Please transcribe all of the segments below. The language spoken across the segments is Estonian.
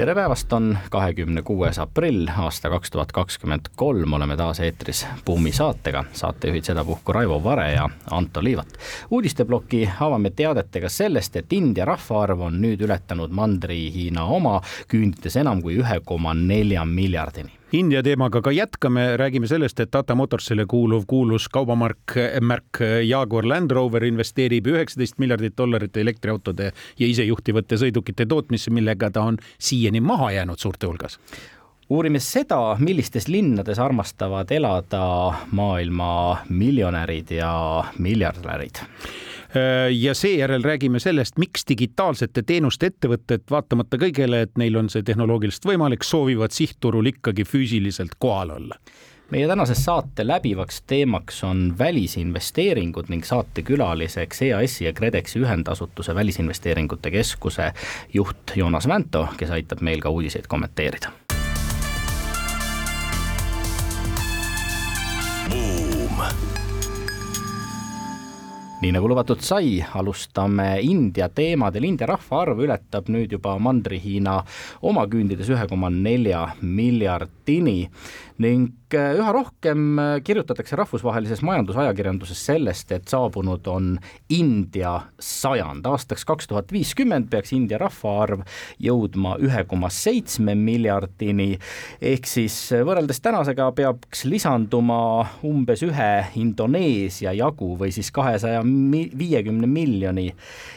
tere päevast, on kahekümne kuues aprill aasta kaks tuhat kakskümmend kolm, oleme taas eetris Buumi saatega, saatejuhid sedapuhku Raivo Vare ja Anto Liivat. uudisteploki avame teadetega sellest, et India rahvaarv on nüüd ületanud Mandri-Hiina oma, küündides enam kui ühe koma nelja miljardini India teemaga ka jätkame, räägime sellest, et Tata Motorsile kuuluv kuulus kaubamark, märk Jaguar Land Rover investeerib üheksateist miljardit dollarit elektriautode ja isejuhtivate sõidukite tootmisse, millega ta on siiani maha jäänud suurte hulgas. Uurime seda, millistes linnades armastavad elada maailma miljonärid ja miljardärid ja seejärel räägime sellest, miks digitaalsete teenuste ettevõtted, vaatamata kõigele, et neil on see tehnoloogiliselt võimalik, soovivad sihtturul ikkagi füüsiliselt kohal olla. Meie tänase saate läbivaks teemaks on välisinvesteeringud ning saatekülaliseks EAS-i ja KredExi ühendasutuse Välisinvesteeringute Keskuse juht Joonas Vänto, kes aitab meil ka uudiseid kommenteerida nii nagu lubatud sai, alustame India teemadel. India rahvaarv ületab nüüd juba Mandri-Hiina oma küündides ühe koma nelja miljardini ning üha rohkem äh, kirjutatakse rahvusvahelises majandusajakirjanduses sellest, et saabunud on India sajand. aastaks kaks tuhat viiskümmend peaks India rahvaarv jõudma ühe koma seitsme miljardini, ehk siis äh, võrreldes tänasega peaks lisanduma umbes ühe Indoneesia jagu või siis kahesaja viiekümne miljoni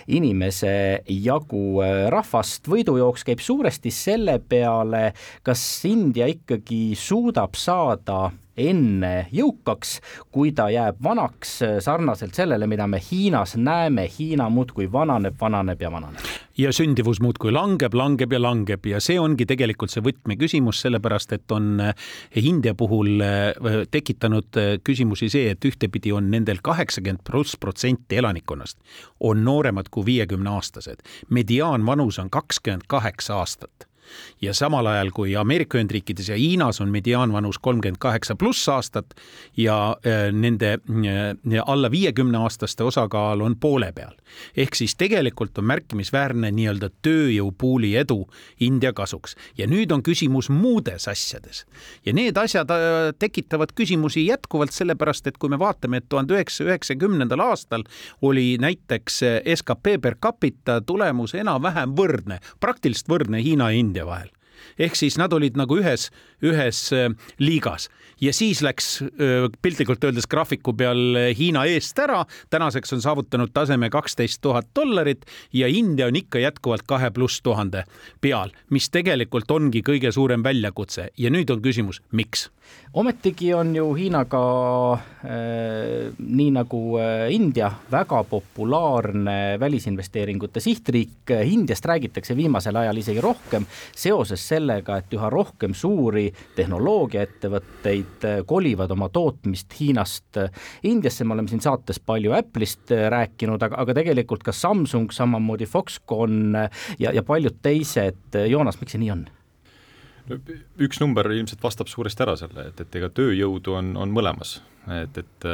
inimese jagu rahvast. võidujooks käib suuresti selle peale, kas India ikkagi suudab tahab saada enne jõukaks, kui ta jääb vanaks, sarnaselt sellele, mida me Hiinas näeme, Hiina muudkui vananeb, vananeb ja vananeb. ja sündivus muudkui langeb, langeb ja langeb ja see ongi tegelikult see võtmeküsimus, sellepärast et on eh, India puhul eh, tekitanud küsimusi see, et ühtepidi on nendel kaheksakümmend pluss protsenti elanikkonnast on nooremad kui viiekümne aastased, mediaanvanus on kakskümmend kaheksa aastat ja samal ajal kui Ameerika Ühendriikides ja Hiinas on mediaanvanus kolmkümmend kaheksa pluss aastat ja äh, nende äh, alla viiekümne aastaste osakaal on poole peal. ehk siis tegelikult on märkimisväärne nii-öelda tööjõupuuli edu India kasuks ja nüüd on küsimus muudes asjades ja need asjad äh, tekitavad küsimusi jätkuvalt sellepärast, et kui me vaatame, et tuhande üheksasaja üheksakümnendal aastal oli näiteks skp per capita tulemus enam-vähem võrdne, praktiliselt võrdne Hiina ja India እንደ ባህል ehk siis nad olid nagu ühes, ühes äh, liigas ja siis läks äh, piltlikult öeldes graafiku peal äh, Hiina eest ära. tänaseks on saavutanud taseme kaksteist tuhat dollarit ja India on ikka jätkuvalt kahe pluss tuhande peal, mis tegelikult ongi kõige suurem väljakutse ja nüüd on küsimus, miks ometigi on ju Hiinaga äh, nii nagu India väga populaarne välisinvesteeringute sihtriik. Indiast räägitakse viimasel ajal isegi rohkem seoses sellega, et üha rohkem suuri tehnoloogiaettevõtteid äh, kolivad oma tootmist Hiinast äh, Indiasse. me oleme siin saates palju Apple'ist äh, rääkinud, aga, aga tegelikult ka Samsung, samamoodi Foxconn ja, ja paljud teised. Joonas, miks see nii on? Üks number ilmselt vastab suuresti ära selle, et, et ega tööjõudu on, on mõlemas, et, et,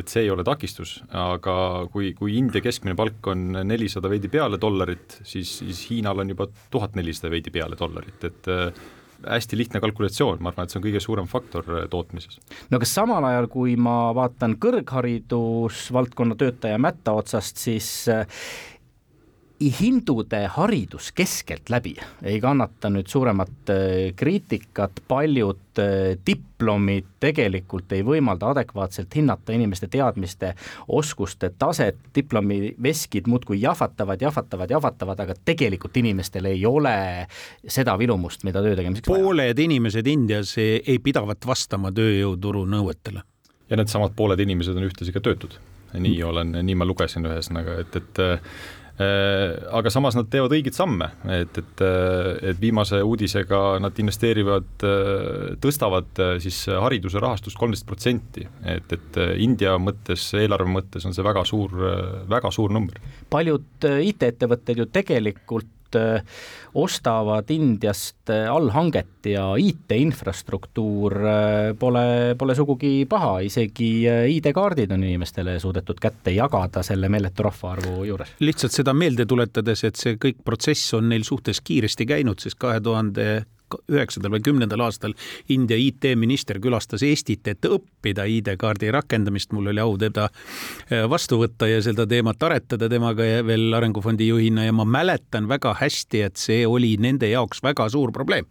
et see ei ole takistus, aga kui, kui India keskmine palk on nelisada veidi peale dollarit, siis, siis Hiinal on juba tuhat nelisada veidi peale dollarit, et hästi lihtne kalkulatsioon, ma arvan, et see on kõige suurem faktor tootmises. no kas samal ajal, kui ma vaatan kõrgharidusvaldkonna töötaja mätta otsast, siis hindude haridus keskeltläbi ei kannata nüüd suuremat äh, kriitikat, paljud äh, diplomid tegelikult ei võimalda adekvaatselt hinnata inimeste teadmiste, oskuste taset, diplomiveskid muudkui jahvatavad, jahvatavad, jahvatavad, aga tegelikult inimestel ei ole seda vilumust, mida töö tegemiseks vaja. pooled inimesed Indias ei pidavat vastama tööjõuturu nõuetele. ja needsamad pooled inimesed on ühtlasi ka töötud nii olen, nii ma lugesin ühesõnaga, et, et aga samas nad teevad õigeid samme, et, et, et viimase uudisega nad investeerivad, tõstavad siis hariduse rahastust kolmteist protsenti, et, et India mõttes, eelarve mõttes on see väga suur, väga suur number. paljud IT-ettevõtted ju tegelikult Äh, ostavad Indiast äh, allhanget ja IT-infrastruktuur äh, pole, pole sugugi paha, isegi ID-kaardid on inimestele suudetud kätte jagada selle meeletu rahvaarvu juures. lihtsalt seda meelde tuletades, et see kõik protsess on neil suhtes kiiresti käinud, sest kahe tuhande üheksandal või kümnendal aastal India IT-minister külastas Eestit, et õppida ID-kaardi rakendamist. mul oli au teda äh, vastu võtta ja seda teemat aretada temaga veel Arengufondi juhina ja ma mäletan väga hästi, et see oli nende jaoks väga suur probleem.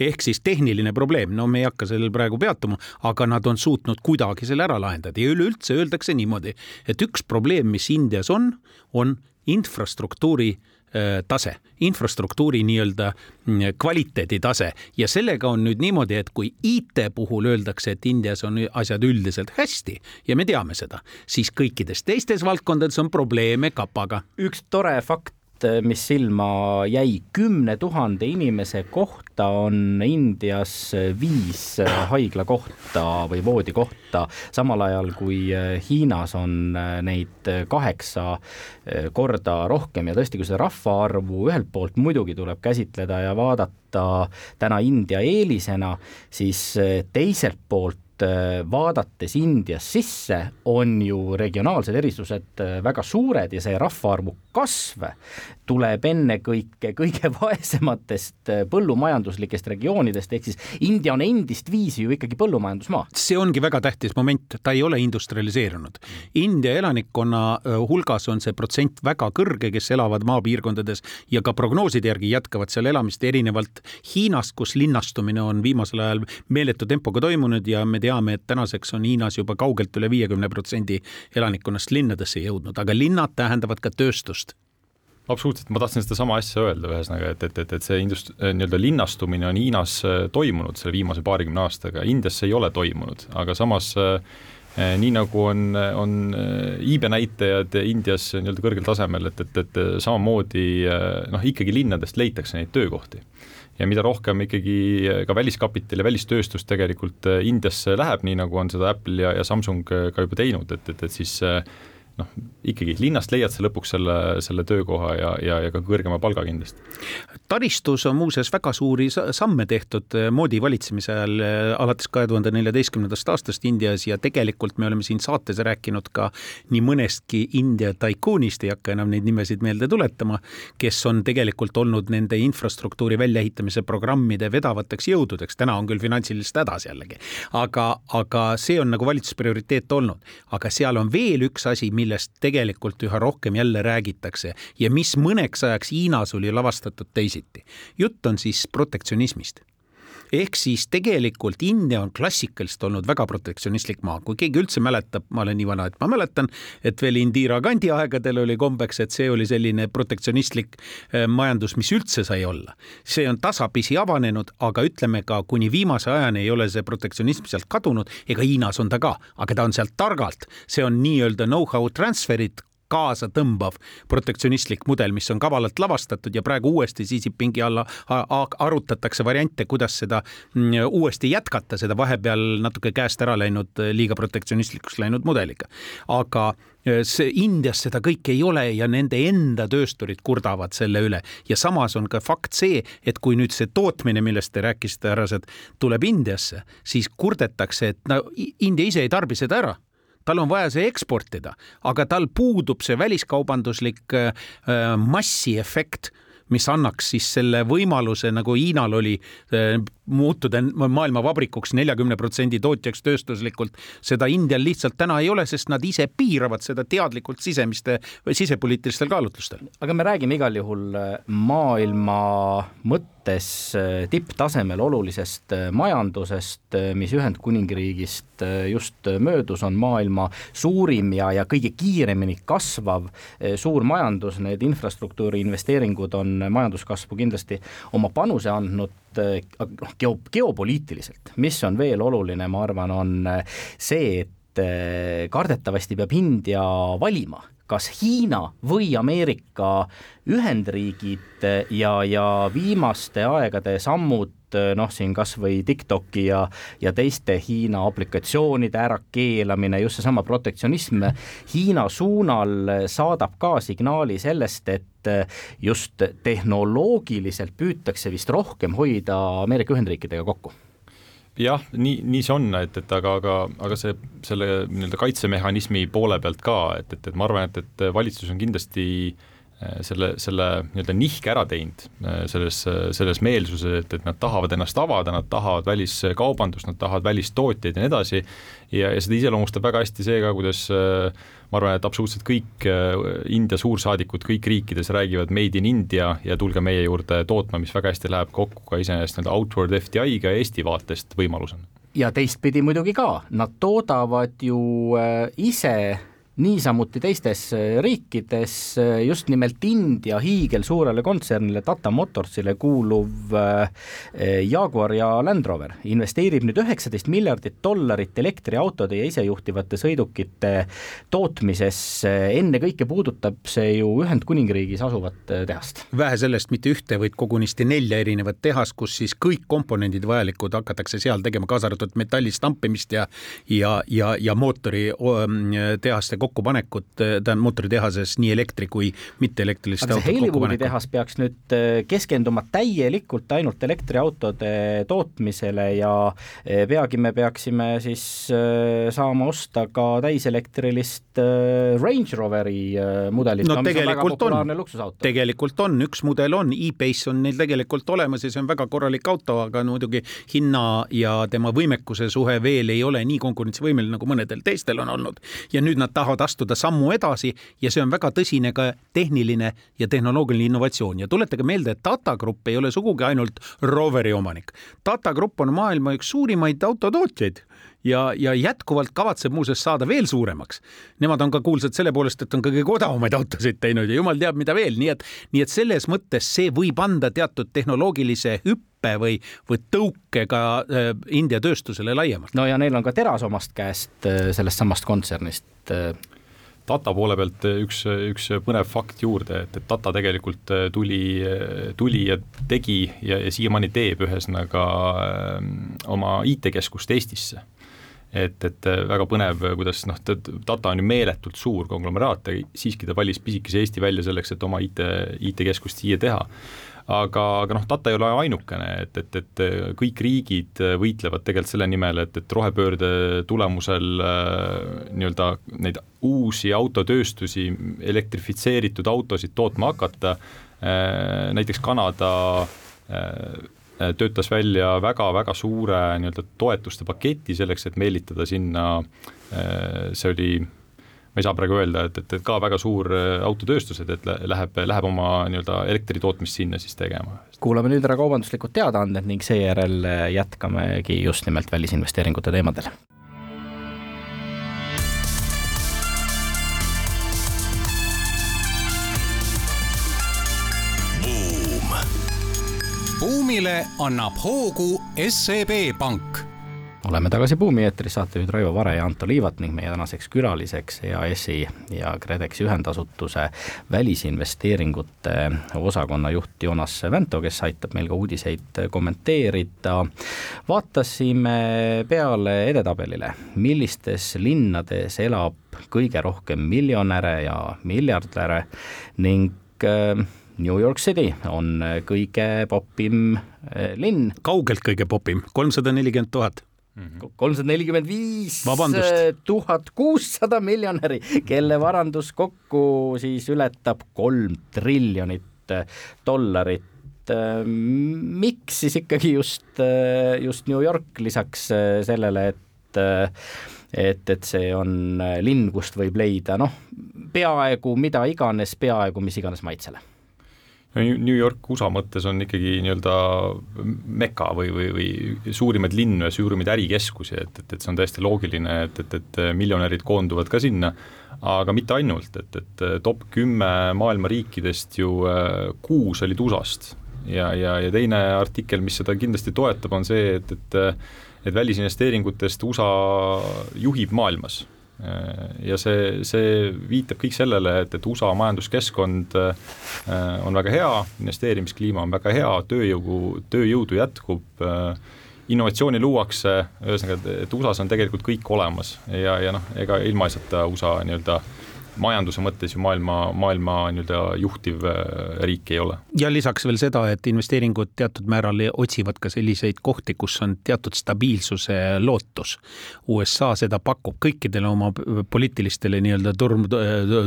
Ehk siis tehniline probleem, no me ei hakka sellel praegu peatuma, aga nad on suutnud kuidagi selle ära lahendada. Ja üleüldse öeldakse niimoodi, et üks probleem, mis Indias on, on infrastruktuuri äh, tase, infrastruktuuri nii-öelda mm, kvaliteedi tase ja sellega on nüüd niimoodi, et kui IT puhul öeldakse, et Indias on asjad üldiselt hästi ja me teame seda, siis kõikides teistes valdkondades on probleeme kapaga. üks tore fakt mis silma jäi, kümne tuhande inimese kohta on Indias viis haiglakohta või voodikohta, samal ajal kui Hiinas on neid kaheksa korda rohkem. Ja tõesti, kui seda rahvaarvu ühelt poolt muidugi tuleb käsitleda ja vaadata täna India eelisena, siis teiselt poolt vaadates Indias sisse, on ju regionaalsed erisused väga suured ja see rahvaarvu kasv tuleb ennekõike kõige vaesematest äh, põllumajanduslikest regioonidest, ehk siis India on endist viisi ju ikkagi põllumajandusmaa. see ongi väga tähtis moment, ta ei ole industrialiseerunud. India elanikkonna äh, hulgas on see protsent väga kõrge, kes elavad maapiirkondades ja ka prognooside järgi jätkavad seal elamist erinevalt Hiinast, kus linnastumine on viimasel ajal meeletu tempoga toimunud ja me teame, et tänaseks on Hiinas juba kaugelt üle viiekümne protsendi elanikkonnast linnadesse jõudnud, aga linnad tähendavad ka tööstust absoluutselt, ma tahtsin sedasama asja öelda, ühesõnaga, et, et, et, et see indust-, nii-öelda linnastumine on Hiinas äh, toimunud selle viimase paarikümne aastaga, Indias see ei ole toimunud, aga samas äh, äh nii nagu on, on äh, iibe näitajad Indias nii-öelda kõrgel tasemel, et, et, et samamoodi noh, ikkagi linnadest leitakse neid töökohti. Ja mida rohkem ikkagi ka väliskapital ja välistööstus tegelikult Indiasse läheb, nii nagu on seda Apple ja, ja Samsung ka juba teinud, et, et, et siis äh, noh, ikkagi linnast leiad sa lõpuks selle, selle töökoha ja, ja, ja ka kõrgema palga kindlasti. taristus on muuseas väga suuri samme tehtud eh, moodi valitsemise ajal eh, alates kahe tuhande neljateistkümnendast aastast Indias ja tegelikult me oleme siin saates rääkinud ka nii mõnestki India taikuunist, ei hakka enam neid nimesid meelde tuletama, kes on tegelikult olnud nende infrastruktuuri väljaehitamise programmide vedavateks jõududeks, täna on küll finantsilist hädas jällegi, aga, aga see on nagu valitsuse prioriteet olnud, aga seal on veel üks asi, millest tegelikult üha rohkem jälle räägitakse ja mis mõneks ajaks Hiinas oli lavastatud teisiti. jutt on siis protektsionismist ehk siis tegelikult India on klassikaliselt olnud väga protektsionistlik maa, kui keegi üldse mäletab, ma olen nii vana, et ma mäletan, et veel Indira Gandhi aegadel oli kombeks, et see oli selline protektsionistlik äh, majandus, mis üldse sai olla. see on tasapisi avanenud, aga ütleme ka kuni viimase ajani ei ole see protektsionism sealt kadunud, ega Hiinas on ta ka, aga ta on sealt targalt, see on nii-öelda know-how transfer'id kaasatõmbav protektsionistlik mudel, mis on kavalalt lavastatud ja praegu uuesti Xi Jinpingi alla arutatakse variante, kuidas seda mm, uuesti jätkata, seda vahepeal natuke käest ära läinud, liiga protektsionistlikuks läinud mudeliga. aga e, see Indias seda kõike ei ole ja nende enda töösturid kurdavad selle üle ja samas on ka fakt see, et kui nüüd see tootmine, millest te rääkisite, härrased, tuleb Indiasse, siis kurdetakse, et no India ise ei tarbi seda ära tal on vaja see eksportida, aga tal puudub see väliskaubanduslik äh, äh, massiefekt mis annaks siis selle võimaluse, nagu Hiinal oli, äh, muutuda maailma vabrikuks, neljakümne protsendi tootjaks tööstuslikult. seda Indial lihtsalt täna ei ole, sest nad ise piiravad seda teadlikult sisemiste või sisepoliitilistel kaalutlustel. aga me räägime igal juhul maailma mõttes äh, tipptasemel olulisest majandusest, mis Ühendkuningriigist just möödus, on maailma suurim ja, ja kõige kiiremini kasvav suur majandus, need infrastruktuuri investeeringud on majanduskasvu kindlasti oma panuse andnud, noh, geo, geopoliitiliselt, mis on veel oluline, ma arvan, on see, et kardetavasti peab India valima kas Hiina või Ameerika Ühendriigid ja, ja viimaste aegade sammud noh, siin kasvõi TikToki ja, ja teiste Hiina aplikatsioonide ärakeelamine, just seesama protektsionism Hiina suunal saadab ka signaali sellest, et just tehnoloogiliselt püütakse vist rohkem hoida Ameerika Ühendriikidega kokku jah, nii, nii see on, et, et aga, aga, aga see, selle nii-öelda kaitsemehhanismi poole pealt ka, et, et, et ma arvan, et, et valitsus on kindlasti äh, selle, selle nii-öelda nihke ära teinud äh, selles, selles meelsuses, et, et nad tahavad ennast avada, nad tahavad väliskaubandust, nad tahavad välistootjaid ja nii edasi, ja, ja seda iseloomustab väga hästi see ka, kuidas äh, ma arvan, et absoluutselt kõik äh, India suursaadikud, kõik riikides räägivad made in India ja tulge meie juurde tootma, mis väga hästi läheb kokku ka iseenesest nii-öelda outward FDI-ga Eesti vaatest võimalusena. ja teistpidi muidugi ka, nad toodavad ju äh, ise niisamuti teistes äh, riikides äh, just nimelt India hiigelsuurele kontsernile Tata Motorsile kuuluv äh, Jaguar ja Land Rover investeerib nüüd üheksateist miljardit dollarit elektriautode ja isejuhtivate sõidukite tootmisesse, ennekõike puudutab see ju Ühendkuningriigis asuvat tehast. vähe sellest, mitte ühte, vaid kogunisti nelja erinevat tehast, kus siis kõik komponendid vajalikud hakatakse seal tegema, kaasa arvatud metalli stampimist ja ja, ja, ja mootori tehaste kokkupanekut, tähendab mootoritehases nii elektri kui mitteelektriliste see Hollywoodi tehas peaks nüüd äh, keskenduma täielikult ainult elektriautode tootmisele ja äh, peagi me peaksime siis saama osta ka täiselektrilist Range Roveri mudelit no, no tegelikult on, luksusauto. tegelikult on, üks mudel on, e-Pace on neil tegelikult olemas ja see on väga korralik auto, aga muidugi hinna ja tema võimekuse suhe veel ei ole nii konkurentsivõimeline, nagu mõnedel teistel on olnud. ja nüüd nad tahavad tahavad astuda sammu edasi ja see on väga tõsine ka tehniline ja tehnoloogiline innovatsioon ja tuletage meelde, et Tata Grupp ei ole sugugi ainult Roveri omanik. Tata Grupp on maailma üks suurimaid autotootjaid ja, ja jätkuvalt kavatseb muuseas saada veel suuremaks. Nemad on ka kuulsad selle poolest, et on ka kõige odavamaid autosid teinud ja jumal teab, mida veel, nii et, nii et selles mõttes see võib anda teatud tehnoloogilise hüppe või, või tõuke ka äh, India tööstusele laiemalt. no ja neil on ka teras omast käest äh, sellest samast kontsernist äh, Tata poole pealt üks, üks põnev fakt juurde, et, et Tata tegelikult tuli, tuli ja tegi ja, ja siiamaani teeb ühesõnaga oma IT-keskust Eestisse et, et väga põnev, kuidas noh, Tata on ju meeletult suur konglomeraat siiski ta valis pisikese Eesti välja selleks, et oma IT, IT-keskust siia teha. Aga, aga noh, Tata ei ole ainukene, et, et, et kõik riigid võitlevad tegelikult selle nimel, et, et rohepöörde tulemusel äh, nii-öelda neid uusi autotööstusi, elektrifitseeritud autosid tootma hakata äh,, näiteks Kanada äh, töötas välja väga-väga suure nii-öelda toetuste paketi selleks, et meelitada sinna, äh, see oli ma ei saa praegu öelda, et, et, et ka väga suur äh, autotööstused, et läheb, läheb oma nii-öelda elektritootmist sinna siis tegema. kuulame nüüd ära kaubanduslikud teadaanded ning seejärel äh, jätkamegi just nimelt välisinvesteeringute teemadel. Buumile annab hoogu SEB Pank oleme tagasi Buumi eetris, saatejuhid Raivo Vare ja Anto Liivat ning meie tänaseks külaliseks EAS-i ja KredExi ühendasutuse välisinvesteeringute osakonna juht Joonas Vänto, kes aitab meil ka uudiseid kommenteerida. vaatasime peale edetabelile, millistes linnades elab kõige rohkem miljonäre ja miljardäre ning äh, New York City on kõige popim äh, linn. kaugelt kõige popim, kolmsada nelikümmend tuhat Mhm. kolmsada nelikümmend viis tuhat kuussada miljonäri, kelle varandus kokku siis ületab kolm triljonit äh, dollarit. Äh, miks siis ikkagi just, äh, just New York lisaks sellele, et et, et see on linn, kust võib leida noh, peaaegu mida iganes, peaaegu mis iganes maitsele New York USA mõttes on ikkagi nii-öelda meka või, või, või suurimaid linnu ja suurimaid ärikeskusi, et, et, et see on täiesti loogiline, et, et, et miljonärid koonduvad ka sinna, aga mitte ainult, et, et top kümme maailma riikidest ju äh, kuus olid USA-st. Ja, ja, ja teine artikkel, mis seda kindlasti toetab, on see, et, et et välisinvesteeringutest USA juhib maailmas ja see, see viitab kõik sellele, et, et USA majanduskeskkond on väga hea, investeerimiskliima on väga hea, tööjõu, tööjõudu jätkub innovatsiooni luuakse, ühesõnaga, et USA-s on tegelikult kõik olemas. Ja, ja noh, ega ilmaasjata USA nii-öelda äh, majanduse mõttes ju maailma, maailma nii-öelda juhtiv äh, riik ei ole. ja lisaks veel seda, et investeeringud teatud määral otsivad ka selliseid kohti, kus on teatud stabiilsuse lootus. USA seda pakub kõikidele oma poliitilistele nii-öelda turm,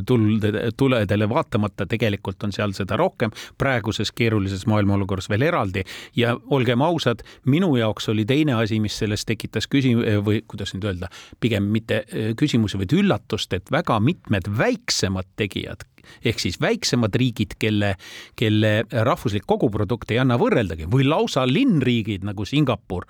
tulde, tuledele vaatamata, tegelikult on seal seda rohkem, praeguses keerulises maailma olukorras veel eraldi ja olgem ausad, minu jaoks oli teine asi, mis sellest tekitas küsi- või kuidas nüüd öelda, pigem mitte äh, küsimusi, vaid üllatust, et väga mitmed väiksemad tegijad ehk siis väiksemad riigid, kelle, kelle rahvuslik koguprodukt ei anna võrreldagi või lausa linnriigid nagu Singapur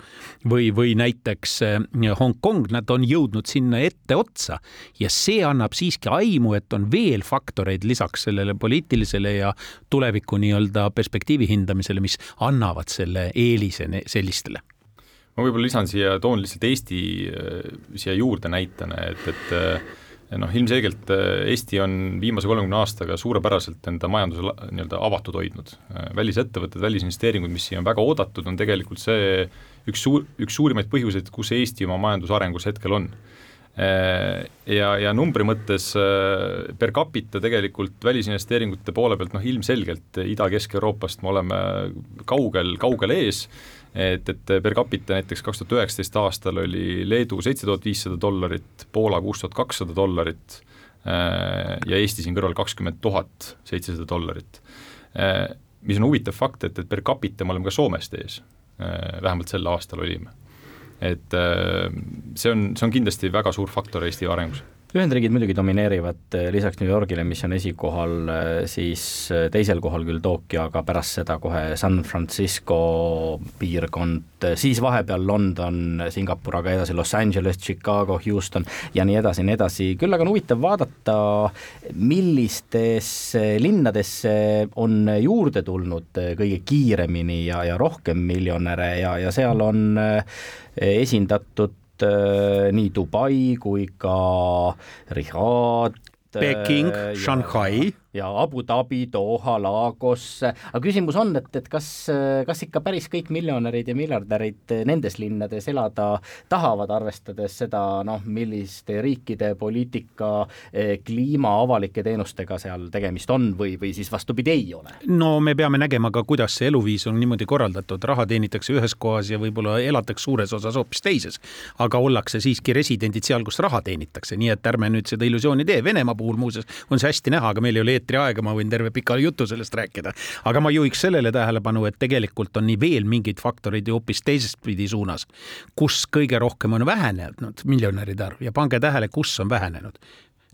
või, või näiteks eh, Hongkong, nad on jõudnud sinna etteotsa ja see annab siiski aimu, et on veel faktoreid lisaks sellele poliitilisele ja tuleviku nii-öelda perspektiivi hindamisele, mis annavad selle eelise sellistele. Ma võib-olla lisan siia, toon lihtsalt Eesti eh, siia juurde näitena, et, et eh, noh, ilmselgelt äh, Eesti on viimase kolmekümne aastaga suurepäraselt enda majanduse nii-öelda avatud hoidnud. Äh, välisettevõtted, välisinvesteeringud, mis siia on väga oodatud, on tegelikult see üks suur, üks suurimaid põhjuseid, kus Eesti oma majandusarengus hetkel on. Äh, ja, ja numbri mõttes per capita tegelikult välisinvesteeringute poole pealt noh, ilmselgelt Ida-Kesk-Euroopast me oleme kaugel, kaugel ees et, et per capita näiteks kaks tuhat üheksateist aastal oli Leedu seitse tuhat viissada dollarit, Poola kuus tuhat kakssada dollarit äh, ja Eesti siin kõrval kakskümmend tuhat seitsesada dollarit. Äh, mis on huvitav fakt, et, et per capita me oleme ka Soomest ees, äh, vähemalt sel aastal olime. Et see on, see on kindlasti väga suur faktor Eesti arengus Ühendriigid muidugi domineerivad eh, lisaks New Yorgile, mis on esikohal, eh, siis eh, teisel kohal küll Tokyo, aga pärast seda kohe San Francisco piirkond, siis vahepeal London, Singapur, aga edasi Los Angeles, Chicago, Houston ja nii edasi ja nii edasi, küll aga on huvitav vaadata, millistesse linnadesse on juurde tulnud kõige kiiremini ja, ja rohkem miljonäre ja, ja seal on esindatud nii Dubai kui ka Riyadh. Peking, Shanghai ja Abu Dhabi, Doha, Lagos, aga küsimus on, et, et kas, kas ikka päris kõik miljonärid ja miljardärid nendes linnades elada tahavad, arvestades seda noh, milliste riikide poliitika, eh, kliima, avalike teenustega seal tegemist on või, või siis vastupidi, ei ole? no me peame nägema ka, kuidas see eluviis on niimoodi korraldatud, raha teenitakse ühes kohas ja võib-olla elatakse suures osas hoopis teises. aga ollakse siiski residendid seal, kus raha teenitakse, nii et ärme nüüd seda illusiooni tee, Venemaa puhul muuseas on see hästi näha, aga meil ei ole eetriaega, ma võin terve pika jutu sellest rääkida. aga ma juhiks sellele tähelepanu, et tegelikult on nii veel mingeid faktoreid ju hoopis teisest pidi suunas, kus kõige rohkem on vähenenud miljonäride arv? Ja pange tähele, kus on vähenenud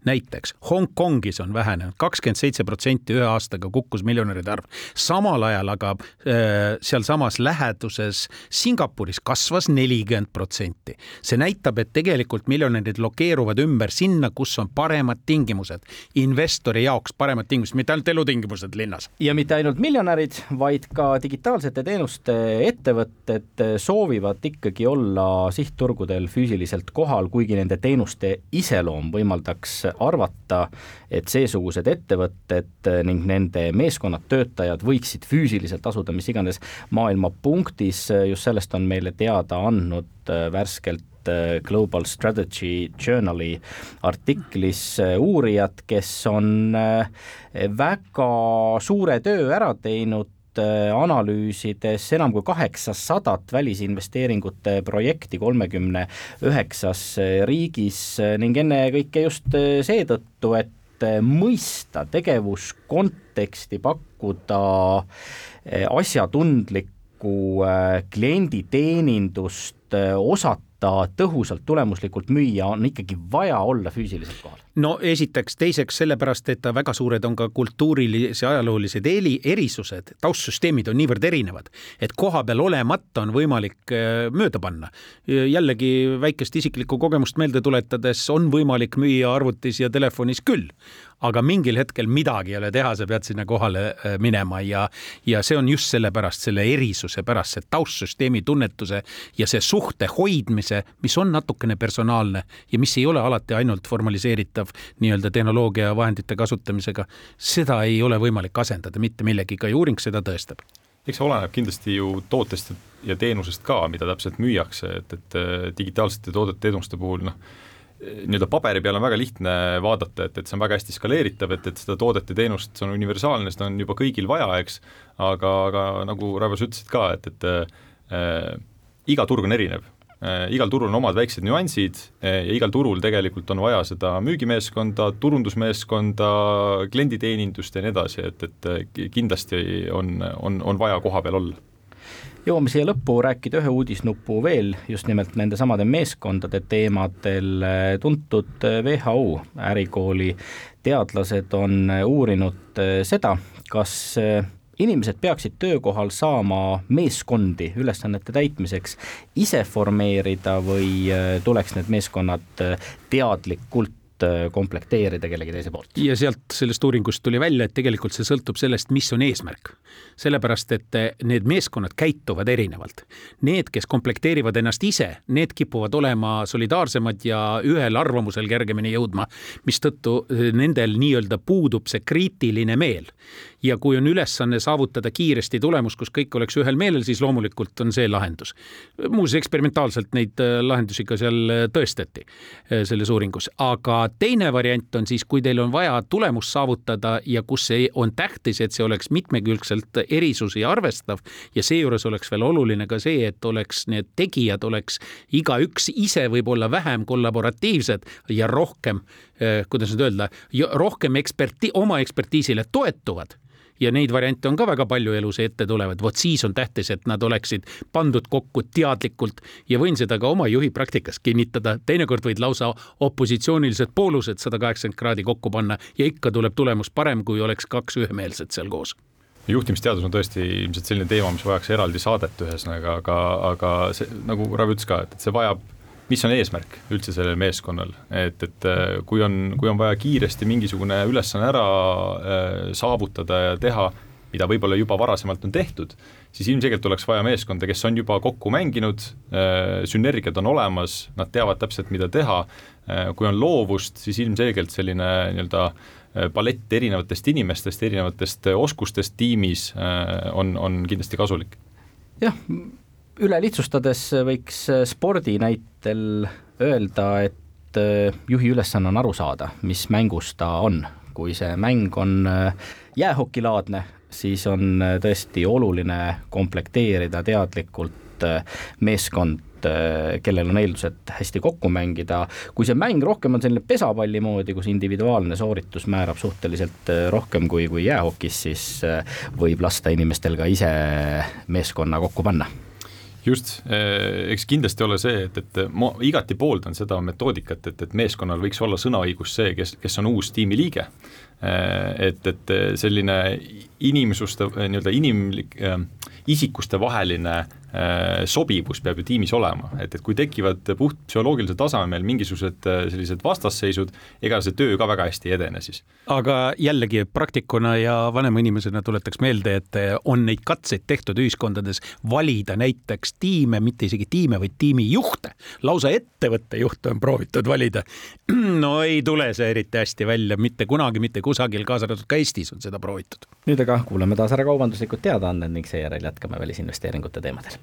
näiteks Hongkongis on vähenenud kakskümmend seitse protsenti ühe aastaga kukkus miljonäride arv. samal ajal aga äh, sealsamas läheduses Singapuris kasvas nelikümmend protsenti. see näitab, et tegelikult miljonärid lokeeruvad ümber sinna, kus on paremad tingimused, investori jaoks paremad tingimused, mitte ainult elutingimused linnas. ja mitte ainult miljonärid, vaid ka digitaalsete teenuste ettevõtted soovivad ikkagi olla sihtturgudel füüsiliselt kohal, kuigi nende teenuste iseloom võimaldaks arvata, et seesugused ettevõtted ning nende meeskonnad, töötajad võiksid füüsiliselt asuda mis iganes maailma punktis, just sellest on meile teada andnud äh, värskelt Global Strategy Journali artiklis uurijad, kes on väga suure töö ära teinud analüüsides enam kui kaheksasadat välisinvesteeringute projekti kolmekümne üheksas äh, riigis äh, ning ennekõike just seetõttu, et mõista tegevuskonteksti, pakkuda asjatundlikku klienditeenindust, osata tõhusalt, tulemuslikult müüa, on ikkagi vaja olla füüsiliselt kohal no esiteks, teiseks sellepärast, et väga suured on ka kultuurilise ajaloolised eri, erisused, taustsüsteemid on niivõrd erinevad, et koha peal olemata on võimalik äh, mööda panna. jällegi väikest isiklikku kogemust meelde tuletades on võimalik müüa arvutis ja telefonis küll, aga mingil hetkel midagi ei ole teha, sa pead sinna kohale äh, minema ja, ja see on just sellepärast, selle erisuse pärast, see taustsüsteemi tunnetuse ja see suhte hoidmise, mis on natukene personaalne ja mis ei ole alati ainult formaliseeritav nii-öelda tehnoloogia vahendite kasutamisega. seda ei ole võimalik asendada mitte millegiga ja uuring seda tõestab eks see oleneb kindlasti ju tootest ja teenusest ka, mida täpselt müüakse, et, et äh, digitaalsete toodete teenuste puhul noh, nii-öelda paberi peal on väga lihtne vaadata, et, et see on väga hästi skaleeritav, et, et seda toodet ja teenust, see on universaalne, seda on juba kõigil vaja, eks, aga, aga nagu Raivo, sa ütlesid ka, et, et äh, iga turg on erinev. Igal turul on omad väiksed nüansid äh, ja igal turul tegelikult on vaja seda müügimeeskonda, turundusmeeskonda, klienditeenindust ja nii edasi, et, et kindlasti on, on, on vaja koha peal olla jõuame siia lõppu rääkida ühe uudisnupu veel just nimelt nendesamade meeskondade teemadel. tuntud WHO ärikooli teadlased on uurinud seda, kas inimesed peaksid töökohal saama meeskondi ülesannete täitmiseks ise formeerida või tuleks need meeskonnad teadlikult Äh, komplekteerida kellegi teise poolt. ja sealt sellest uuringust tuli välja, et tegelikult see sõltub sellest, mis on eesmärk. sellepärast, et äh, need meeskonnad käituvad erinevalt. Need, kes komplekteerivad ennast ise, need kipuvad olema solidaarsemad ja ühel arvamusel kergemini jõudma, mistõttu äh, nendel nii-öelda puudub see kriitiline meel ja kui on ülesanne saavutada kiiresti tulemus, kus kõik oleks ühel meelel, siis loomulikult on see lahendus. muuseas, eksperimentaalselt neid äh, lahendusi ka seal äh, tõestati äh, selles uuringus, aga teine variant on siis, kui teil on vaja tulemust saavutada ja kus see on tähtis, et see oleks mitmekülgselt erisusi arvestav ja seejuures oleks veel oluline ka see, et oleks need tegijad oleks igaüks ise võib-olla vähem kollaboratiivsed ja rohkem, kuidas nüüd öelda, rohkem eksperti-, oma ekspertiisile toetuvad ja neid variante on ka väga palju elus ette tulevad, vot siis on tähtis, et nad oleksid pandud kokku teadlikult ja võin seda ka oma juhi praktikas kinnitada, teinekord võid lausa opositsioonilised poolused sada kaheksakümmend kraadi kokku panna ja ikka tuleb tulemus parem, kui oleks kaks ühemeelset seal koos. Juhtimisteadus on tõesti ilmselt selline teema, mis vajaks eraldi saadet ühesõnaga, aga, aga see nagu Ravi ütles ka, et, see vajab mis on eesmärk üldse sellel meeskonnal, et, et äh, kui on, kui on vaja kiiresti mingisugune ülesanne ära äh, saavutada ja teha, mida võib-olla juba varasemalt on tehtud, siis ilmselgelt oleks vaja meeskonda, kes on juba kokku mänginud, äh, sünergiad on olemas, nad teavad täpselt, mida teha, kui on loovust, siis ilmselgelt selline nii-öelda palett erinevatest inimestest, erinevatest oskustest tiimis on, on kindlasti kasulik. jah, üle lihtsustades võiks spordi näitel öelda, et äh, juhi ülesanne on aru saada, mis mängus ta on. kui see mäng on äh, jäähokilaadne, siis on äh, tõesti oluline komplekteerida teadlikult meeskond, kellel on eeldused hästi kokku mängida, kui see mäng rohkem on selline pesapalli moodi, kus individuaalne sooritus määrab suhteliselt rohkem kui, kui jäähokis, siis võib lasta inimestel ka ise meeskonna kokku panna just, eh, eks kindlasti ole see, et, et ma igati pooldan seda metoodikat, et, et meeskonnal võiks olla sõnaõigus see, kes, kes on uus tiimiliige. Eh, et, et selline inimsuste, nii-öelda inimlik isikuste vaheline sobivus peab ju tiimis olema, et, et kui tekivad puht psühholoogilisel tasemel mingisugused äh, sellised vastasseisud, ega see töö ka väga hästi ei edene siis. aga jällegi praktikuna ja vanema inimesena tuletaks meelde, et äh, on neid katseid tehtud ühiskondades valida näiteks tiime, mitte isegi tiime, vaid tiimijuhte. lausa ettevõtte juhte on proovitud valida. no ei tule see eriti hästi välja mitte kunagi, mitte kusagil, kaasa arvatud ka Eestis on seda proovitud. nüüd aga kuulame taas ära kaubanduslikud teadaanded ning seejärel jätkame välisinvesteeringute teemadel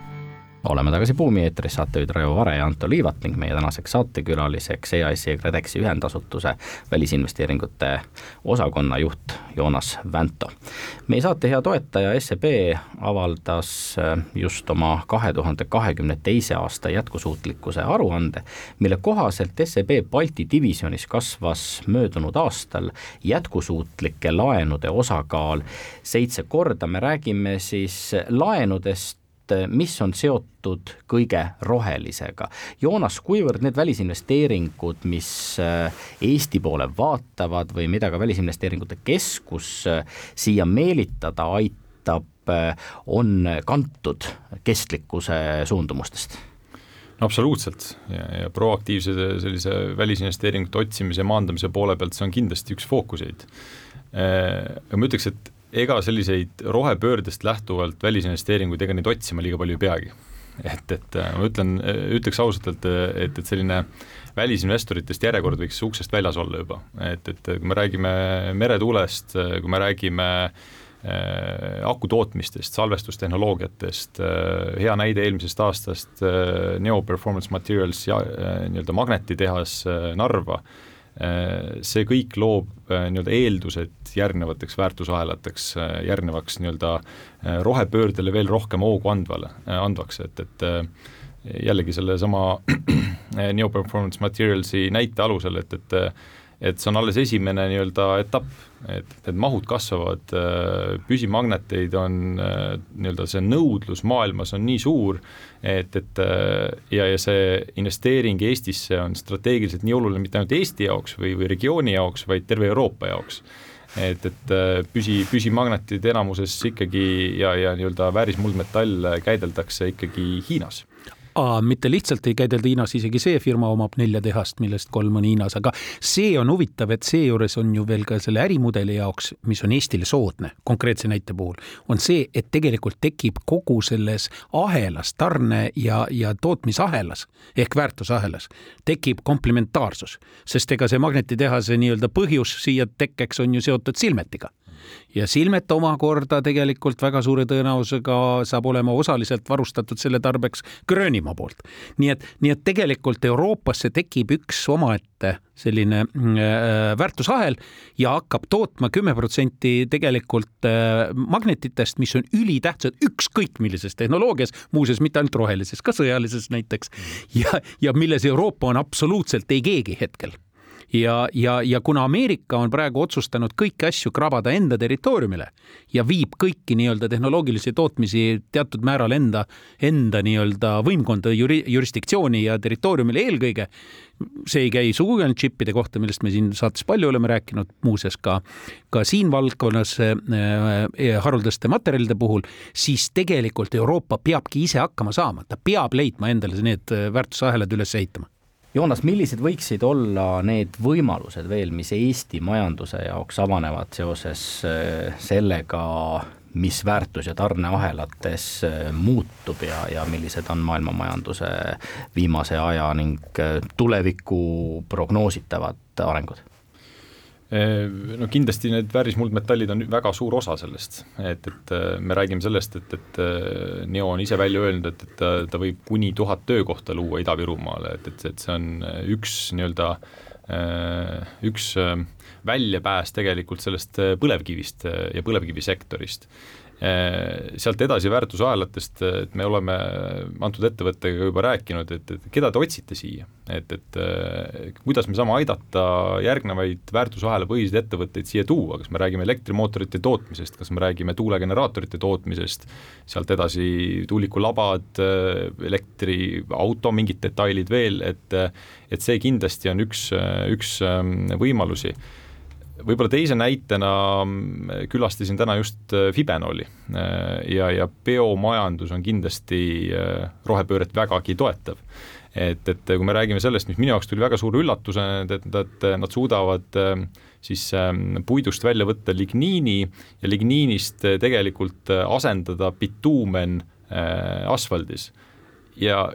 oleme tagasi Buumi eetris, saatejuhid Raivo Vare ja Anto Liivat ning meie tänaseks saatekülaliseks EAS-i ja KredExi ühendasutuse välisinvesteeringute osakonna juht Joonas Vänto. meie saate hea toetaja SEB avaldas äh, just oma kahe tuhande kahekümne teise aasta jätkusuutlikkuse aruande, mille kohaselt SEB Balti divisjonis kasvas möödunud aastal jätkusuutlike laenude osakaal seitse korda, me räägime siis laenudest, mis on seotud kõige rohelisega. Joonas, kuivõrd need välisinvesteeringud, mis äh, Eesti poole vaatavad või mida ka Välisinvesteeringute Keskus äh, siia meelitada aitab, on kantud kestlikkuse suundumustest? no absoluutselt ja, ja proaktiivse sellise välisinvesteeringute otsimise maandamise poole pealt see on kindlasti üks fookuseid. aga ma ütleks, et ega selliseid rohepöördest lähtuvalt välisinvesteeringuid, ega neid otsima liiga palju ei peagi. et, et äh, ma ütlen, ütleks ausalt, et, et, et selline välisinvestoritest järjekord võiks uksest väljas olla juba, et, et kui me räägime meretuulest, kui me räägime äh, aku tootmistest, salvestustehnoloogiatest, äh, hea näide eelmisest aastast äh,, Neo Performance Materials ja äh, nii-öelda magnetitehas äh, Narva äh,, Äh, see kõik loob äh, nii-öelda eeldused järgnevateks väärtusahelateks, äh, järgnevaks nii-öelda rohepöördele veel rohkem hoogu andvale, andvaks, et, et jällegi sellesama Neo Performance Materialsi näite alusel, et, et et see on alles esimene nii-öelda etapp, et, et mahud kasvavad, püsimagneteid on nii-öelda see nõudlus maailmas on nii suur, et, et ja, ja see investeering Eestisse on strateegiliselt nii oluline mitte ainult Eesti jaoks või, või regiooni jaoks, vaid terve Euroopa jaoks. Et, et püsi, püsimagnetid enamuses ikkagi ja, ja nii-öelda väärismuldmetall käideldakse ikkagi Hiinas mitte lihtsalt ei käidelda Hiinas, isegi see firma omab nelja tehast, millest kolm on Hiinas, aga see on huvitav, et seejuures on ju veel ka selle ärimudeli jaoks, mis on Eestile soodne, konkreetse näite puhul, on see, et tegelikult tekib kogu selles ahelas, tarne ja, ja tootmisahelas ehk väärtusahelas tekib komplementaarsus, sest ega see magnetitehase nii-öelda põhjus siia tekkeks on ju seotud Silmetiga ja Silmet omakorda tegelikult väga suure tõenäosusega saab olema osaliselt varustatud selle tarbeks Gröönimaa poolt. nii et, nii et tegelikult Euroopasse tekib üks omaette selline äh, väärtusahel ja hakkab tootma kümme protsenti tegelikult äh, magnetitest, mis on ülitähtsad ükskõik millises tehnoloogias, muuseas mitte ainult rohelises, ka sõjalises näiteks ja, ja milles Euroopa on absoluutselt ei keegi hetkel ja, ja, ja kuna Ameerika on praegu otsustanud kõiki asju krabada enda territooriumile ja viib kõiki nii-öelda tehnoloogilisi tootmisi teatud määral enda, enda nii-öelda võimkonda, juri-, jurisdiktsiooni ja territooriumile eelkõige, see ei käi sugugi ainult džippide kohta, millest me siin saates palju oleme rääkinud, muuseas ka, ka siin valdkonnas äh, äh haruldaste materjalide puhul, siis tegelikult Euroopa peabki ise hakkama saama, ta peab leidma endale need äh, väärtusahelad üles ehitama Joonas, millised võiksid olla need võimalused veel, mis Eesti majanduse jaoks avanevad seoses äh, sellega, mis väärtus- ja tarneahelates äh, muutub ja, ja millised on maailma majanduse viimase aja ning äh, tuleviku prognoositavad arengud? No kindlasti need väärismuldmetallid on väga suur osa sellest, et, et äh, me räägime sellest, et, et äh, Neo on ise välja öelnud, et, et ta, võib kuni tuhat töökohta luua Ida-Virumaale, et, et, et see on üks nii-öelda üks väljapääs tegelikult sellest põlevkivist ja põlevkivisektorist. Äh, sealt edasi väärtusahelatest, et me oleme antud ettevõttega juba rääkinud, et, et keda te otsite siia, et, et äh, kuidas me saame aidata järgnevaid väärtusahela põhiseid ettevõtteid siia tuua, kas me räägime elektrimootorite tootmisest, kas me räägime tuulegeneraatorite tootmisest, sealt edasi tuulikulabad, elektriauto mingid detailid veel, et et see kindlasti on üks, üks ähm, võimalusi võib-olla teise näitena mm, külastasin täna just äh, Fibenoli äh, ja, ja biomajandus on kindlasti äh, rohepööret vägagi toetav. et, et kui me räägime sellest, mis minu jaoks tuli väga suure üllatusena, et, et, et nad suudavad siis ähm, puidust välja võtta ligniini ja ligniinist tegelikult asendada bituumen asfaldis ja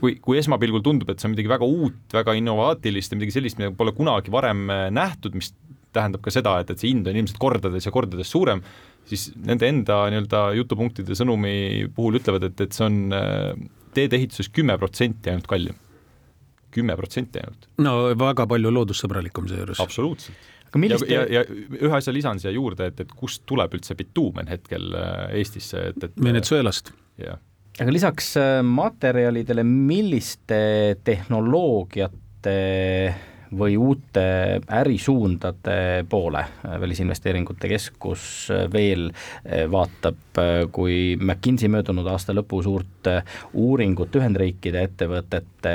kui, kui esmapilgul tundub, et see on midagi väga uut, väga innovaatilist ja midagi sellist, mida pole kunagi varem nähtud, mis tähendab ka seda, et, et see hind on ilmselt kordades ja kordades suurem, siis nende enda nii-öelda jutupunktide sõnumi puhul ütlevad, et, et see on, teedeehituses kümme protsenti ainult kallim. kümme protsenti ainult. no väga palju loodussõbralikum seejuures. absoluutselt. Milliste... ja, ja, ja ühe asja lisan siia juurde, et, et kust tuleb üldse bituumen hetkel äh, Eestisse, et, et Venezuelast. jah aga lisaks äh, materjalidele, milliste tehnoloogiate või uute ärisuundade poole Välisinvesteeringute Keskus veel vaatab, kui McKinsey möödunud aasta lõpu suurt uuringut Ühendriikide ettevõtete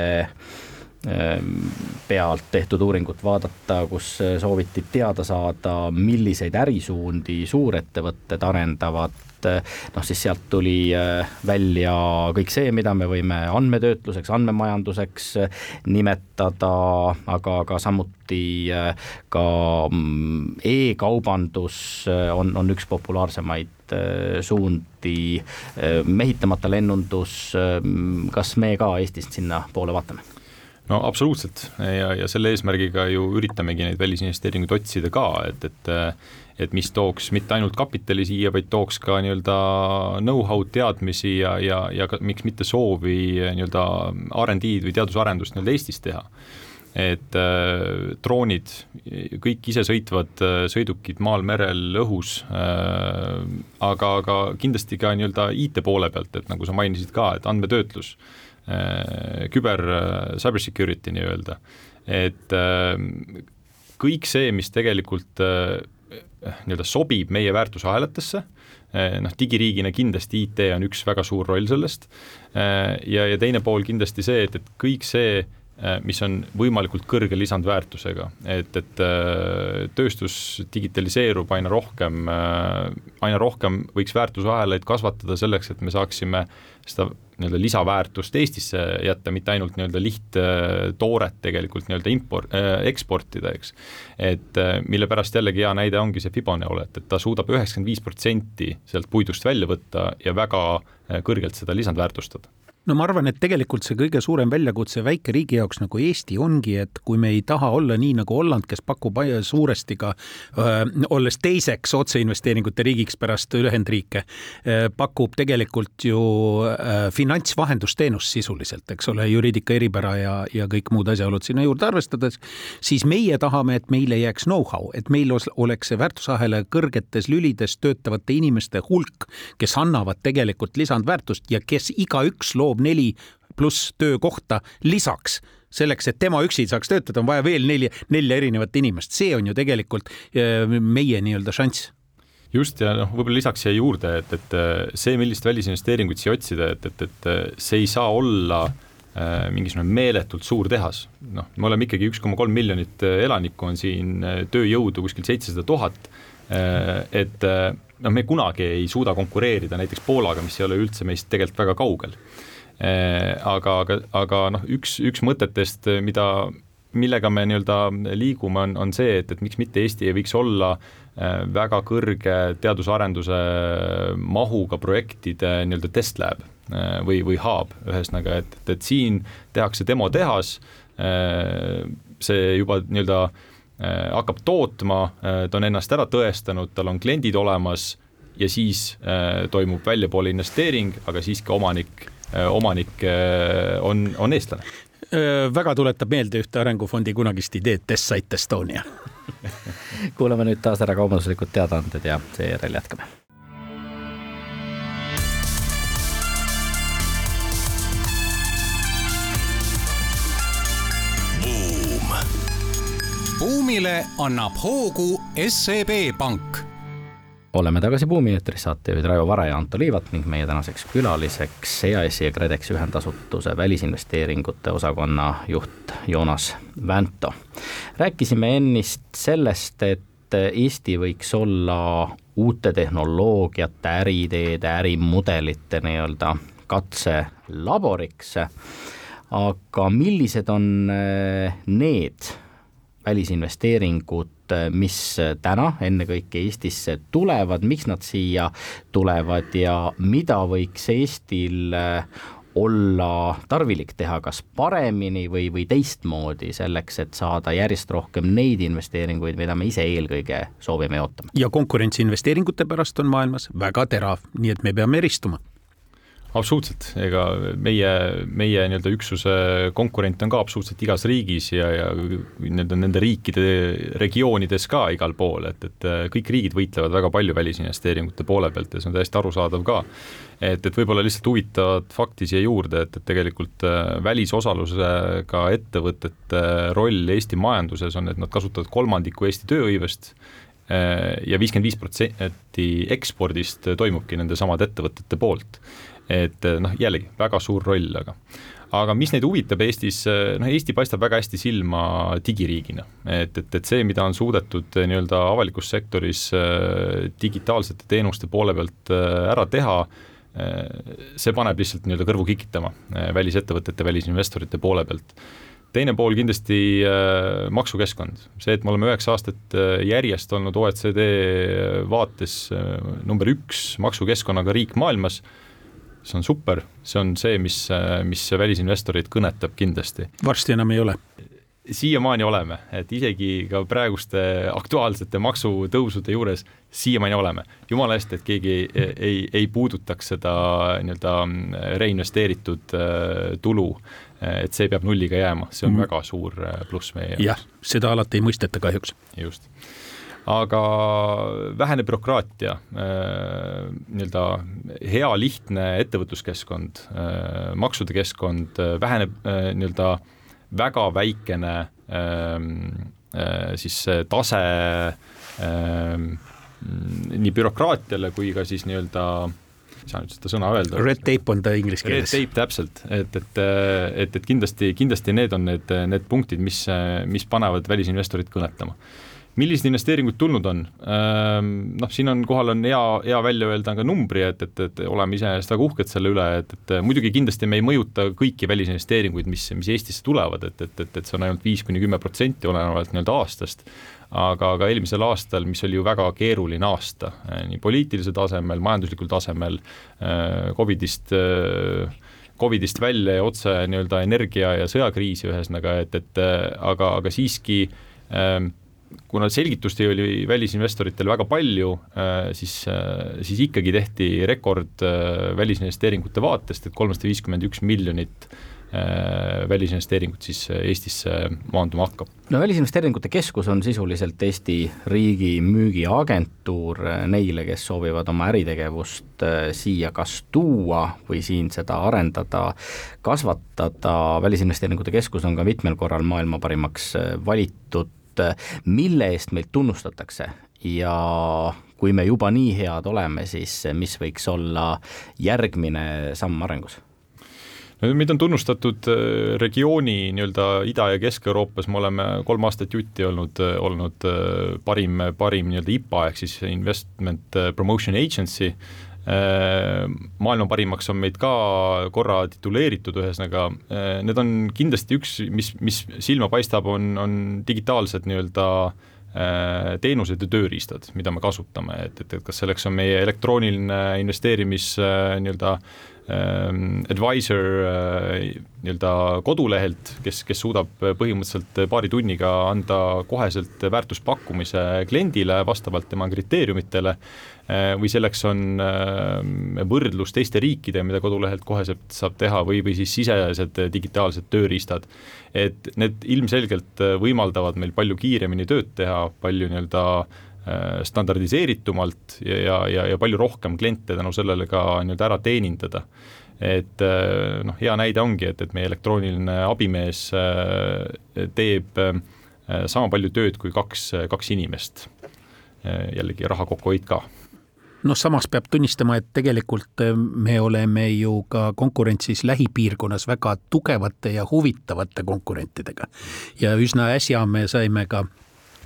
pealt tehtud uuringut vaadata, kus sooviti teada saada, milliseid ärisuundi suurettevõtted arendavad, noh siis sealt tuli äh, välja kõik see, mida me võime andmetöötluseks, andmemajanduseks äh, nimetada, aga ka samuti ka mm, e-kaubandus on, on üks populaarsemaid suundi, mehitamata lennundus, kas me ka Eestist sinnapoole vaatame? No absoluutselt. Ja, ja selle eesmärgiga ju üritamegi neid välisinvesteeringuid otsida ka, et, et et mis tooks mitte ainult kapitali siia, vaid tooks ka nii-öelda know-how'd, teadmisi ja, ja, ja ka miks mitte soovi nii-öelda RD-d või teadusarendust nii-öelda Eestis teha. Et äh, droonid, kõik isesõitvad äh, sõidukid maal, merel, õhus äh,, aga, aga kindlasti ka nii-öelda IT poole pealt, et nagu sa mainisid ka, et andmetöötlus. äh,, küber, äh, cyber security nii-öelda, et äh, kõik see, mis tegelikult äh, nii-öelda sobib meie väärtusahelatesse, noh, digiriigina kindlasti IT on üks väga suur roll sellest ja, ja teine pool kindlasti see, et, et kõik see, mis on võimalikult kõrge lisandväärtusega, et, et tööstus digitaliseerub aina rohkem, aina rohkem võiks väärtusahelaid kasvatada selleks, et me saaksime seda nii-öelda lisaväärtust Eestisse jätta, mitte ainult nii-öelda lihttooret tegelikult nii-öelda import äh,, eksportida, eks. et äh, mille pärast jällegi hea näide ongi see Fiboneol, et, et ta suudab üheksakümmend viis protsenti sealt puidust välja võtta ja väga äh, kõrgelt seda lisandväärtustada no ma arvan, et tegelikult see kõige suurem väljakutse väikeriigi jaoks nagu Eesti ongi, et kui me ei taha olla nii nagu Holland, kes pakub suuresti ka olles teiseks otseinvesteeringute riigiks pärast Ühendriike pakub tegelikult ju finantsvahendusteenust sisuliselt, eks ole, juriidika eripära ja, ja kõik muud asjaolud sinna juurde arvestades, siis meie tahame, et meile jääks know-how, et meil oleks see väärtusahela kõrgetes lülides töötavate inimeste hulk, kes annavad tegelikult lisandväärtust ja kes igaüks loob loob neli pluss töökohta lisaks. Selleks, et tema üksi saaks töötada, on vaja veel neli, nelja erinevat inimest, see on ju tegelikult äh, meie nii-öelda šanss. Just ja noh, võib-olla lisaks siia juurde, et, et äh, see, millist välisinvesteeringut siia otsida, et, et, et äh, see ei saa olla äh, mingisugune meeletult suur tehas. noh, me oleme ikkagi üks koma kolm miljonit elanikku, on siin tööjõudu kuskil seitsesada tuhat, et noh, me kunagi ei suuda konkureerida näiteks Poolaga, mis ei ole üldse meist tegelikult väga kaugel. Äh, aga, aga, aga noh, üks, üks mõtetest, mida, millega me nii-öelda liigume, on, on see, et, et miks mitte Eesti ei võiks olla äh, väga kõrge teadus-arenduse mahuga projektide nii-öelda test lab äh, või, või hub, ühesõnaga, et, et, et siin tehakse demotehas, see juba nii-öelda hakkab tootma, ta on ennast ära tõestanud, tal on kliendid olemas ja siis toimub väljapoole investeering, aga siiski omanik Äh, omanik äh, on, on eestlane. Äh, väga tuletab meelde ühte arengufondi kunagist ideed Decide Estonia kuulame nüüd taas ära kaubanduslikud teadaanded ja seejärel jätkame. buumile annab hoogu SEB Pank oleme tagasi Buumi eetris, saatejuhid Raivo Vare ja Anto Liivat ning meie tänaseks külaliseks EAS-i ja KredExi ühendasutuse välisinvesteeringute osakonna juht Joonas Vänto. rääkisime ennist sellest, et Eesti võiks olla uute tehnoloogiate, äriideede, ärimudelite nii-öelda katselaboriks, aga millised on need välisinvesteeringud, mis täna ennekõike Eestisse tulevad, miks nad siia tulevad ja mida võiks Eestil olla tarvilik teha kas paremini või, või teistmoodi selleks, et saada järjest rohkem neid investeeringuid, mida me ise eelkõige soovime ja ootame. ja konkurents investeeringute pärast on maailmas väga terav, nii et me peame eristuma absoluutselt, ega meie, meie nii-öelda üksuse konkurent on ka absoluutselt igas riigis ja, ja nii-öelda nende riikide regioonides ka igal pool, et, et kõik riigid võitlevad väga palju välisinvesteeringute poole pealt ja see on täiesti arusaadav ka. et, et võib-olla lihtsalt huvitavat fakti siia juurde, et, et tegelikult äh, välisosalusega ettevõtete roll Eesti majanduses on, et nad kasutavad kolmandiku Eesti tööhõivest äh, ja viiskümmend viis protsenti ekspordist toimubki nende samade ettevõtete poolt et eh, noh, jällegi väga suur roll, aga aga mis neid huvitab Eestis, eh, noh Eesti paistab väga hästi silma digiriigina, et, et, et see, mida on suudetud eh, nii-öelda avalikus sektoris digitaalsete teenuste poole pealt ära teha, see paneb lihtsalt nii-öelda kõrvu kikitama välisettevõtete, välisinvestorite poole pealt. Teine pool kindlasti äh, maksukeskkond, see, et me oleme üheksa aastat äh, järjest olnud OECD vaates äh, number üks maksukeskkonnaga riik maailmas äh,, see on super, see on see, mis, mis välisinvestoreid kõnetab kindlasti. varsti enam ei ole? siiamaani oleme, et isegi ka praeguste aktuaalsete maksutõusude juures siiamaani oleme. jumala eest, et keegi ei, ei, puudutaks seda nii-öelda reinvesteeritud äh, tulu, et see peab nulliga jääma, see on mm. väga suur äh, pluss meie jaoks. jah, seda alati ei mõisteta kahjuks. just aga vähene bürokraatia, äh, nii-öelda hea lihtne ettevõtluskeskkond, äh, maksude keskkond, äh, vähene nii-öelda väga väikene ähm, siis tase ähm, nii bürokraatiale kui ka siis nii-öelda ei saa nüüd seda sõna öelda. Red tape on ta inglise keeles. Red tape täpselt, et, et, et, et kindlasti, kindlasti need on need, need punktid, mis, mis panevad välisinvestorid kõnetama millised investeeringud tulnud on? Ehm, noh, siin on, kohal on hea, hea välja öelda ka numbri, et, et, et oleme iseenesest väga uhked selle üle, et, et muidugi kindlasti me ei mõjuta kõiki välisinvesteeringuid, mis, mis Eestisse tulevad, et, et, et, et see on ainult viis kuni kümme protsenti, olenevalt nii-öelda aastast, aga, aga eelmisel aastal, mis oli ju väga keeruline aasta, eh, nii poliitilisel tasemel, majanduslikul tasemel, eh, Covidist Covidist välja ja otse nii-öelda energia- ja sõjakriisi ühesõnaga, et, et aga, aga siiski ähm, kuna selgitusti oli välisinvestoritel väga palju, äh, siis, äh, siis ikkagi tehti rekord äh, välisinvesteeringute vaatest, et kolmsada viiskümmend üks miljonit välisinvesteeringut siis Eestisse maanduma hakkab. no Välisinvesteeringute Keskus on sisuliselt Eesti riigi müügiagentuur neile, kes soovivad oma äritegevust siia kas tuua või siin seda arendada, kasvatada, Välisinvesteeringute Keskus on ka mitmel korral maailma parimaks valitud mille eest meid tunnustatakse. Ja kui me juba nii head oleme, siis mis võiks olla järgmine samm arengus? no meid on tunnustatud äh, regiooni nii-öelda Ida- ja Kesk-Euroopas, me oleme kolm aastat jutti olnud, äh, olnud äh, parim, parim nii-öelda IPA ehk siis Investment Promotion Agency, maailma parimaks on meid ka korra tituleeritud, ühesõnaga need on kindlasti üks, mis, mis silma paistab, on, on digitaalsed nii-öelda teenused ja tööriistad, mida me kasutame, et, et, et kas selleks on meie elektrooniline investeerimis nii-öelda Ehm, advisor äh, nii-öelda kodulehelt, kes, kes suudab põhimõtteliselt paari tunniga anda koheselt väärtuspakkumise kliendile vastavalt tema kriteeriumitele, äh, või selleks on äh, võrdlus teiste riikide, mida kodulehelt koheselt saab teha, või, või siis sisesed digitaalsed tööriistad. et need ilmselgelt võimaldavad meil palju kiiremini tööd teha, palju nii-öelda standardiseeritumalt ja, ja, ja, ja palju rohkem kliente tänu sellele ka nii-öelda ära teenindada. et äh, noh, hea näide ongi, et, et meie elektrooniline abimees äh, teeb sama palju tööd kui kaks, kaks inimest. jällegi raha kokkuhoid ka noh, samas peab tunnistama, et tegelikult me oleme ju ka konkurentsis lähipiirkonnas väga tugevate ja huvitavate konkurentidega. ja üsna äsja me saime ka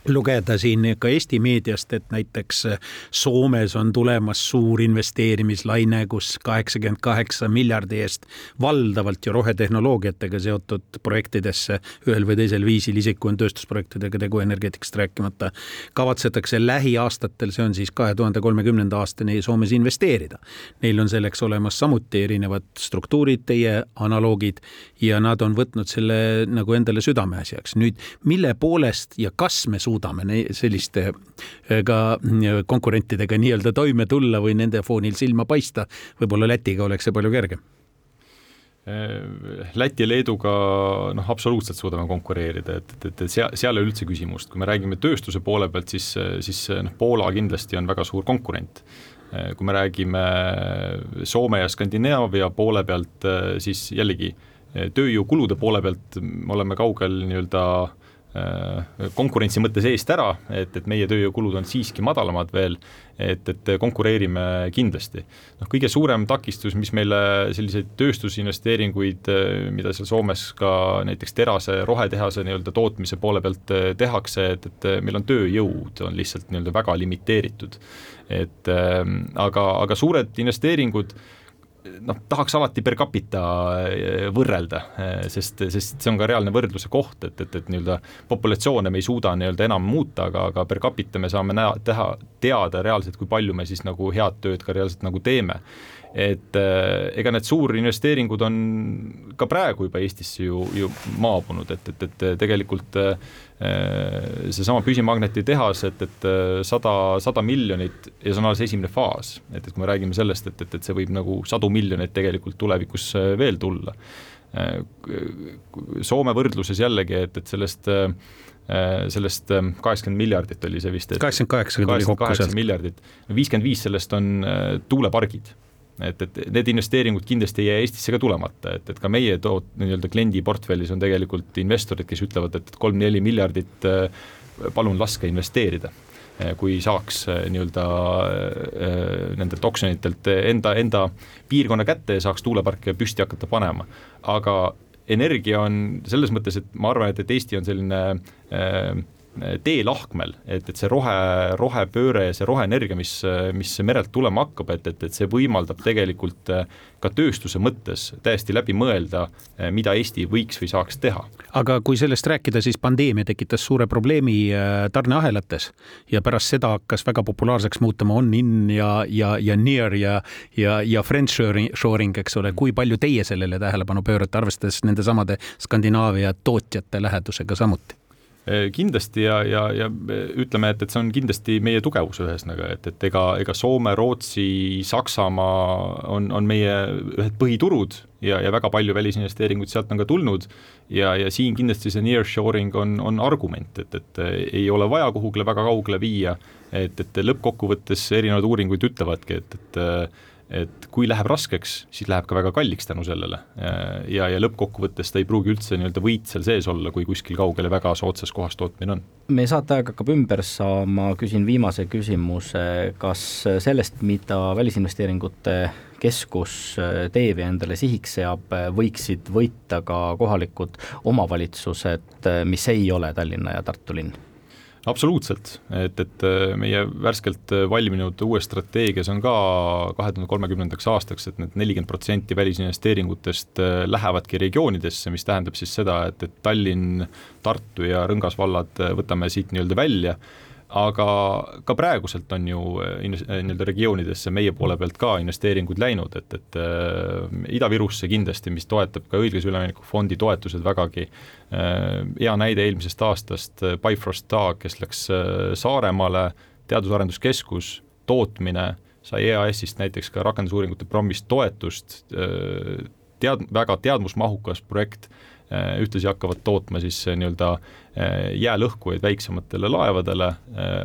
lugeda siin ka Eesti meediast, et näiteks Soomes on tulemas suur investeerimislaine, kus kaheksakümmend kaheksa miljardi eest valdavalt ju rohetehnoloogiatega seotud projektidesse ühel või teisel viisil, isiku on tööstusprojektidega tegu energeetikast rääkimata, kavatsetakse lähiaastatel, see on siis kahe tuhande kolmekümnenda aastani Soomes investeerida. Neil on selleks olemas samuti erinevad struktuurid, teie analoogid ja nad on võtnud selle nagu endale südameasjaks. nüüd, mille poolest ja kas me suudame suudame selliste ka konkurentidega nii-öelda toime tulla või nende foonil silma paista. võib-olla Lätiga oleks see palju kergem Läti ja Leeduga noh, absoluutselt suudame konkureerida, et, et, et seal, seal ei ole üldse küsimust, kui me räägime tööstuse poole pealt, siis, siis noh, Poola kindlasti on väga suur konkurent. kui me räägime Soome ja Skandinaavia poole pealt, siis jällegi tööjõukulude poole pealt me oleme kaugel nii-öelda Äh, konkurentsi mõttes eest ära, et, et meie tööjõukulud on siiski madalamad veel, et, et konkureerime kindlasti. noh, kõige suurem takistus, mis meile selliseid tööstusinvesteeringuid, äh, mida seal Soomes ka näiteks terase rohetehase nii-öelda tootmise poole pealt äh, tehakse, et, et meil on tööjõud, on lihtsalt nii-öelda väga limiteeritud. et aga, aga suured investeeringud noh, tahaks alati per capita eh, võrrelda, eh, sest, sest see on ka reaalne võrdluse koht, et, et, et nii-öelda populatsioone me ei suuda nii-öelda enam muuta, aga, aga per capita me saame näha, teha, teada reaalselt, kui palju me siis nagu head tööd ka reaalselt nagu teeme et äh, ega need suurinvesteeringud on ka praegu juba Eestisse ju, ju maabunud, et, et, et tegelikult äh, seesama püsimagneti tehas, et, et sada, sada miljonit ja see on alles esimene faas, et, et kui me räägime sellest, et, et, et see võib nagu sadu miljoneid tegelikult tulevikus veel tulla. Soome võrdluses jällegi, et, et sellest sellest kaheksakümmend miljardit oli see vist. kaheksakümmend kaheksa tuli kokku sealt. miljardit, viiskümmend viis sellest on tuulepargid et, et need investeeringud kindlasti ei jää Eestisse ka tulemata, et, et ka meie toot-, nii-öelda kliendi portfellis on tegelikult investorid, kes ütlevad, et kolm-neli miljardit äh, palun laske investeerida äh, kui saaks äh, nii-öelda nendelt oksjonitelt enda, enda piirkonna kätte ja saaks tuuleparke püsti hakata panema. aga energia on selles mõttes, et ma arvan, et, et Eesti on selline äh, teelahkmel, et, et see rohe, rohepööre ja see roheenergia, mis, mis merelt tulema hakkab, et, et, et see võimaldab tegelikult äh, ka tööstuse mõttes täiesti läbi mõelda, äh, mida Eesti võiks või saaks teha. aga kui sellest rääkida, siis pandeemia tekitas suure probleemi äh, tarneahelates ja pärast seda hakkas väga populaarseks muutuma on-in ja, ja, ja near ja, ja, ja French shoring, eks ole, kui palju teie sellele tähelepanu pöörate, arvestades nendesamade Skandinaavia tootjate lähedusega samuti? Eh, kindlasti ja, ja, ja ütleme, et, et see on kindlasti meie tugevus ühesõnaga, et, et ega, ega Soome, Rootsi, Saksamaa on, on meie ühed põhiturud ja, ja väga palju välisinvesteeringuid sealt on ka tulnud. Ja, ja siin kindlasti see nearshoring on, on argument, et, et ei ole vaja kuhugile väga kaugele viia, et, et lõppkokkuvõttes erinevad uuringud ütlevadki, et, et et kui läheb raskeks, siis läheb ka väga kalliks tänu sellele. ja, ja lõppkokkuvõttes ta ei pruugi üldse nii-öelda võit seal sees olla, kui kuskil kaugel ja väga soodsas kohas tootmine on. meie saateaeg hakkab ümber saama, küsin viimase küsimuse, kas sellest, mida Välisinvesteeringute Keskus teeb ja endale sihiks seab, võiksid võita ka kohalikud omavalitsused, mis ei ole Tallinna ja Tartu linn? Absoluutselt, et, et äh, meie värskelt äh, valminud uues strateegias on ka kahe tuhande kolmekümnendaks aastaks, et need nelikümmend protsenti välisinvesteeringutest äh, lähevadki regioonidesse, mis tähendab siis seda, et, et Tallinn, Tartu ja Rõngas vallad võtame siit nii-öelda välja aga ka praeguselt on ju eh, eh, nii-öelda regioonidesse meie poole pealt ka investeeringuid läinud, et, et äh, Ida-Virusse kindlasti, mis toetab ka õiglase ülemineku fondi toetused vägagi. Äh,, hea näide eelmisest aastast, Bifrost Taag, kes läks äh, Saaremaale, teadus-arenduskeskus, tootmine, sai EAS-ist näiteks ka rakendusuuringute programmist toetust, tead-, väga teadmusmahukas projekt Äh, ühtlasi hakkavad tootma siis äh, nii-öelda äh, jäälõhkujaid väiksematele laevadele,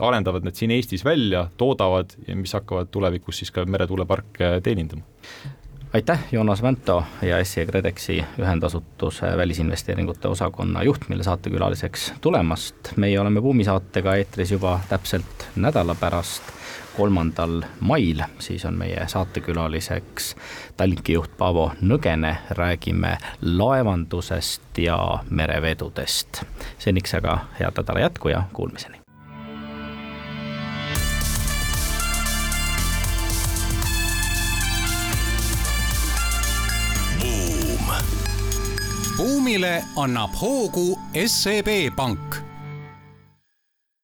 arendavad need siin Eestis välja, toodavad mis hakkavad tulevikus siis ka meretuuleparke teenindama aitäh, Joonas Vänto ja SE KredExi ühendasutuse välisinvesteeringute osakonna juht meile saatekülaliseks tulemast. meie oleme Buumi saatega eetris juba täpselt nädala pärast kolmandal mail, siis on meie saatekülaliseks Tallinki juht Paavo Nõgene, räägime laevandusest ja merevedudest. seniks aga head nädala jätku ja kuulmiseni. buumile annab hoogu SEB Pank